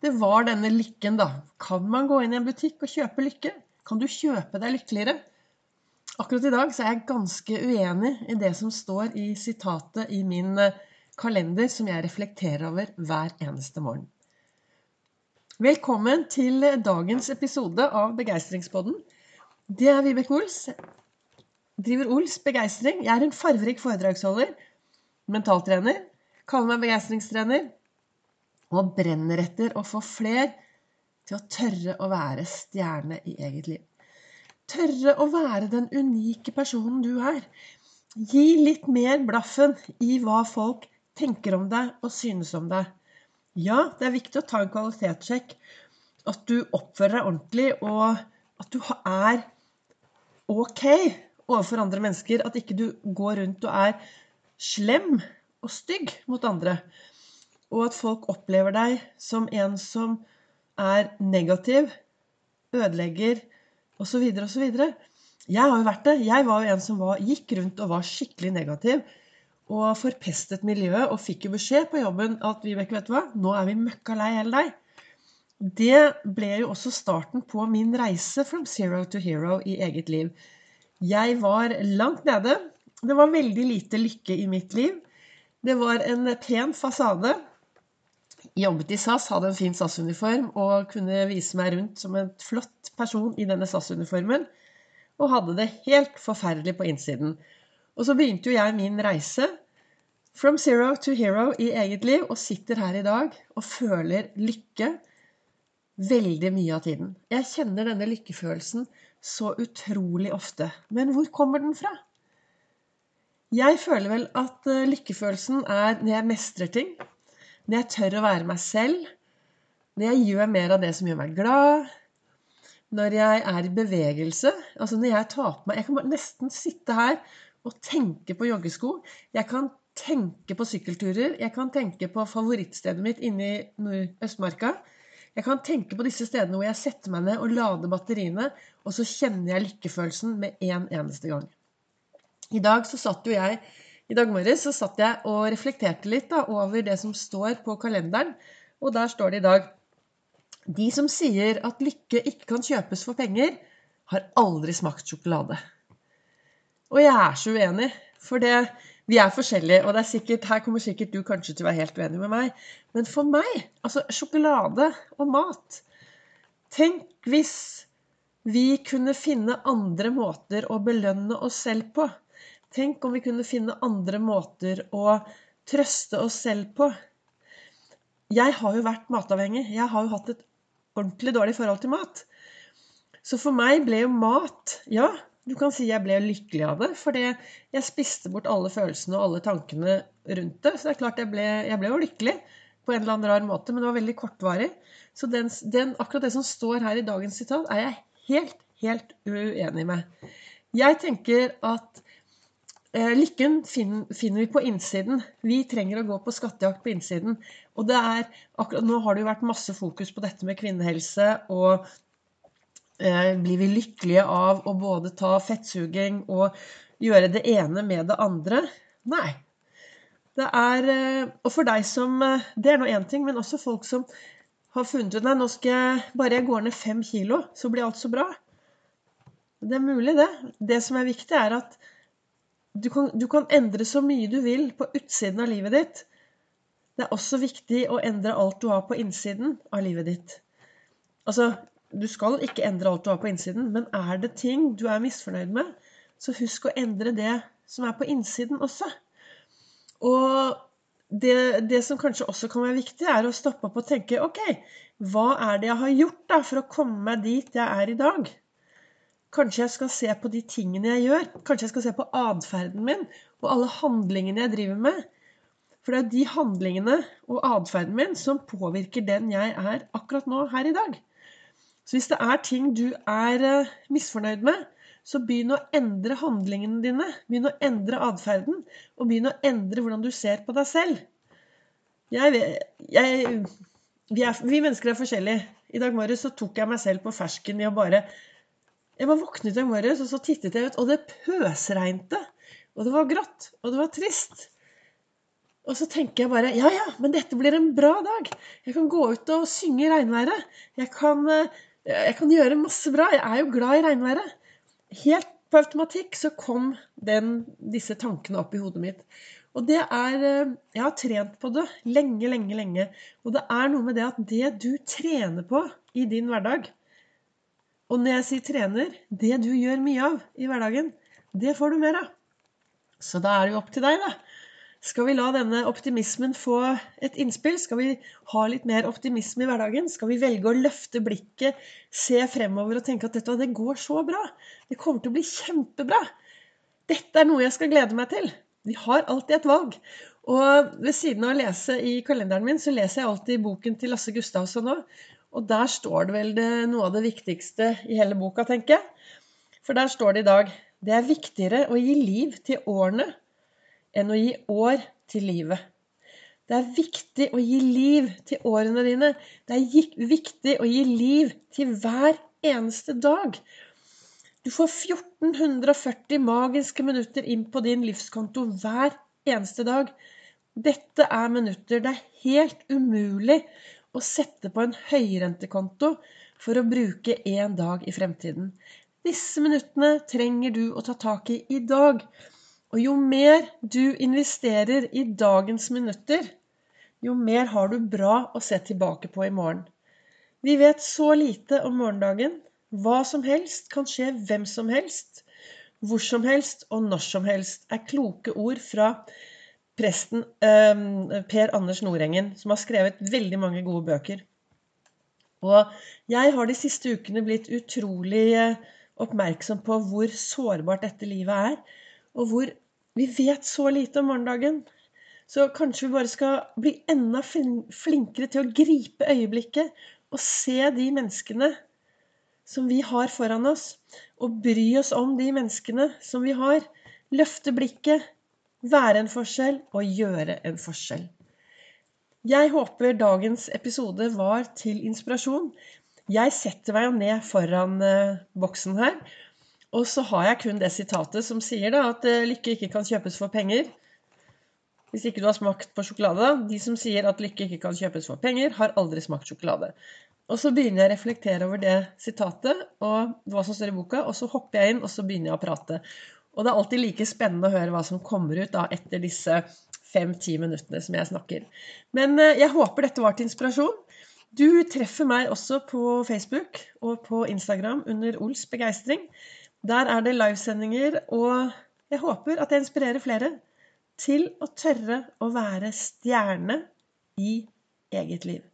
Det var denne lykken, da. Kan man gå inn i en butikk og kjøpe lykke? Kan du kjøpe deg lykkeligere? Akkurat i dag så er jeg ganske uenig i det som står i sitatet i min eh, kalender, som jeg reflekterer over hver eneste morgen. Velkommen til dagens episode av Begeistringspodden. Det er Vibeke Ols. Driver Ols Begeistring. Jeg er en farverik foredragsholder, mentaltrener, kaller meg begeistringstrener og brenner etter å få fler til å tørre å være stjerne i eget liv. Tørre å være den unike personen du er. Gi litt mer blaffen i hva folk tenker om deg og synes om deg. Ja, det er viktig å ta en kvalitetssjekk. At du oppfører deg ordentlig, og at du er ok overfor andre mennesker. At ikke du går rundt og er slem og stygg mot andre og at folk opplever deg som en som er negativ, ødelegger osv. osv. Jeg har jo vært det. Jeg var jo en som var, gikk rundt og var skikkelig negativ. Og forpestet miljøet og fikk jo beskjed på jobben at Vibeke, vet du hva, nå er vi møkka lei hele deg. Det ble jo også starten på min reise from zero to hero i eget liv. Jeg var langt nede. Det var veldig lite lykke i mitt liv. Det var en pen fasade jobbet i SAS, hadde en fin SAS-uniform og kunne vise meg rundt som en flott person i denne SAS-uniformen. Og hadde det helt forferdelig på innsiden. Og så begynte jo jeg min reise from zero to hero i eget liv og sitter her i dag og føler lykke veldig mye av tiden. Jeg kjenner denne lykkefølelsen så utrolig ofte. Men hvor kommer den fra? Jeg føler vel at eh, lykkefølelsen er når jeg mestrer ting når jeg tør å være meg selv, når jeg gjør mer av det som gjør meg glad, når jeg er i bevegelse Altså når jeg tar på meg Jeg kan nesten sitte her og tenke på joggesko. Jeg kan tenke på sykkelturer. Jeg kan tenke på favorittstedet mitt inne i Østmarka. Jeg kan tenke på disse stedene hvor jeg setter meg ned og lader batteriene, og så kjenner jeg lykkefølelsen med en eneste gang. I dag så satt jo jeg i dag morges så satt jeg og reflekterte litt da, over det som står på kalenderen. Og der står det i dag De som sier at lykke ikke kan kjøpes for penger, har aldri smakt sjokolade. Og jeg er så uenig, for det, vi er forskjellige. Og sikkert, her kommer sikkert du kanskje til å være helt uenig med meg. Men for meg, altså sjokolade og mat Tenk hvis vi kunne finne andre måter å belønne oss selv på. Tenk om vi kunne finne andre måter å trøste oss selv på. Jeg har jo vært matavhengig. Jeg har jo hatt et ordentlig dårlig forhold til mat. Så for meg ble jo mat Ja, du kan si jeg ble lykkelig av det, fordi jeg spiste bort alle følelsene og alle tankene rundt det. Så det er klart jeg ble, jeg ble jo lykkelig på en eller annen rar måte, men det var veldig kortvarig. Så den, den, akkurat det som står her i dagens sitat, er jeg helt, helt uenig med. Jeg tenker at lykken finner vi på innsiden. Vi trenger å gå på skattejakt på innsiden. Og det er, akkurat nå har det jo vært masse fokus på dette med kvinnehelse. Og eh, blir vi lykkelige av å både ta fettsuging og gjøre det ene med det andre? Nei. Det er eh, Og for deg som eh, Det er nå én ting, men også folk som har funnet ut Nei, nå skal jeg bare jeg går ned fem kilo, så blir alt så bra. Det er mulig, det. Det som er viktig, er at du kan, du kan, endre så mye du vil på utsiden av livet ditt. Det er også viktig å endre alt du har på innsiden av livet ditt. Altså, du skal ikke endre alt du har på innsiden, men er det ting du er misfornøyd med, så husk å endre det som er på innsiden også. Og det, det som kanskje også kan være viktig, er å stoppe opp og tenke OK, hva er det jeg har gjort da for å komme meg dit jeg er i dag? Kanskje jeg skal se på de tingene jeg gjør. Kanskje jeg skal se på atferden min og alle handlingene jeg driver med. For det er de handlingene og atferden min som påvirker den jeg er akkurat nå, her i dag. Så hvis det er ting du er eh, misfornøyd med, så begynn å endre handlingene dine. Begynn å endre atferden, og begynn å endre hvordan du ser på deg selv. Jeg, jeg, vi, er, vi, mennesker er forskjellige. I dag morges tok jeg meg selv på fersken i å bare jeg var våknet i morges, og så tittet jeg ut, og det pøsregnte. Og det var grått, og det var trist. Og så tenker jeg bare ja, ja, men dette blir en bra dag. Jeg kan gå ut og synge i regnværet. Jeg kan, eh, jeg kan gjøre masse bra. Jeg er jo glad i regnværet. Helt på automatikk så kom den, disse tankene opp i hodet mitt. Og det er eh, Jeg har trent på det lenge, lenge, lenge. Og det er noe med det at det du trener på i din hverdag Og når jeg sier trener det du gjør mye av i hverdagen, det får du mer av. Så da er det jo opp til deg, da. Skal vi la denne optimismen få et innspill? Skal vi ha litt mer optimisme i hverdagen? Skal vi velge å løfte blikket, se fremover og tenke at dette det går så bra? Det kommer til å bli kjempebra. Dette er noe jeg skal glede meg til. Vi har alltid et valg. Og ved siden av å lese i kalenderen min, så leser jeg alltid boken til Lasse Gustavsson òg. Og der står det vel det, noe av det viktigste i hele boka, tenker jeg. For der står det i dag det er viktigere å gi liv til årene enn å gi år til livet. Det er viktig å gi liv til årene dine. Det er viktig å gi liv til hver eneste dag. Du får 1440 magiske minutter inn på din livskonto hver eneste dag. Dette er minutter det er helt umulig å sette på en høyrentekonto for å bruke en dag i fremtiden. Disse minuttene trenger du å ta tak i i dag. Og jo mer du investerer i dagens minutter, jo mer har du bra å se tilbake på i morgen. Vi vet så lite om morgendagen. Hva som helst kan skje hvem som helst. Hvor som helst og når som helst er kloke ord fra presten eh, Per Anders Nordengen, som har skrevet veldig mange gode bøker. Og jeg har de siste ukene blitt utrolig eh, oppmerksom på hvor sårbart dette livet er og hvor vi vet så lite om morgendagen. Så kanskje vi bare skal bli enda flinkere til å gripe øyeblikket og se de menneskene som vi har foran oss, og bry oss om de menneskene som vi har. Løfte blikket, være en forskjell og gjøre en forskjell. Jeg håper dagens episode var til inspirasjon. Jeg setter meg ned foran uh, boksen her og så har jeg kun det sitatet som sier da, at eh, lykke ikke kan kjøpes for penger. Hvis ikke du har smakt på sjokolade. De som sier at lykke ikke kan kjøpes for penger, har aldri smakt sjokolade. Og så begynner jeg å reflektere over det sitatet og hva som står i boka, og så hopper jeg inn og så begynner jeg å prate. Og det er alltid like spennende å høre hva som kommer ut da etter disse fem-ti minuttene som jeg snakker. Men eh, jeg håper dette var til inspirasjon. Du treffer meg også på Facebook og på Instagram under Ols begeistring. Der er det livesendinger, og jeg håper at jeg inspirerer flere til å tørre å være stjerne i eget liv.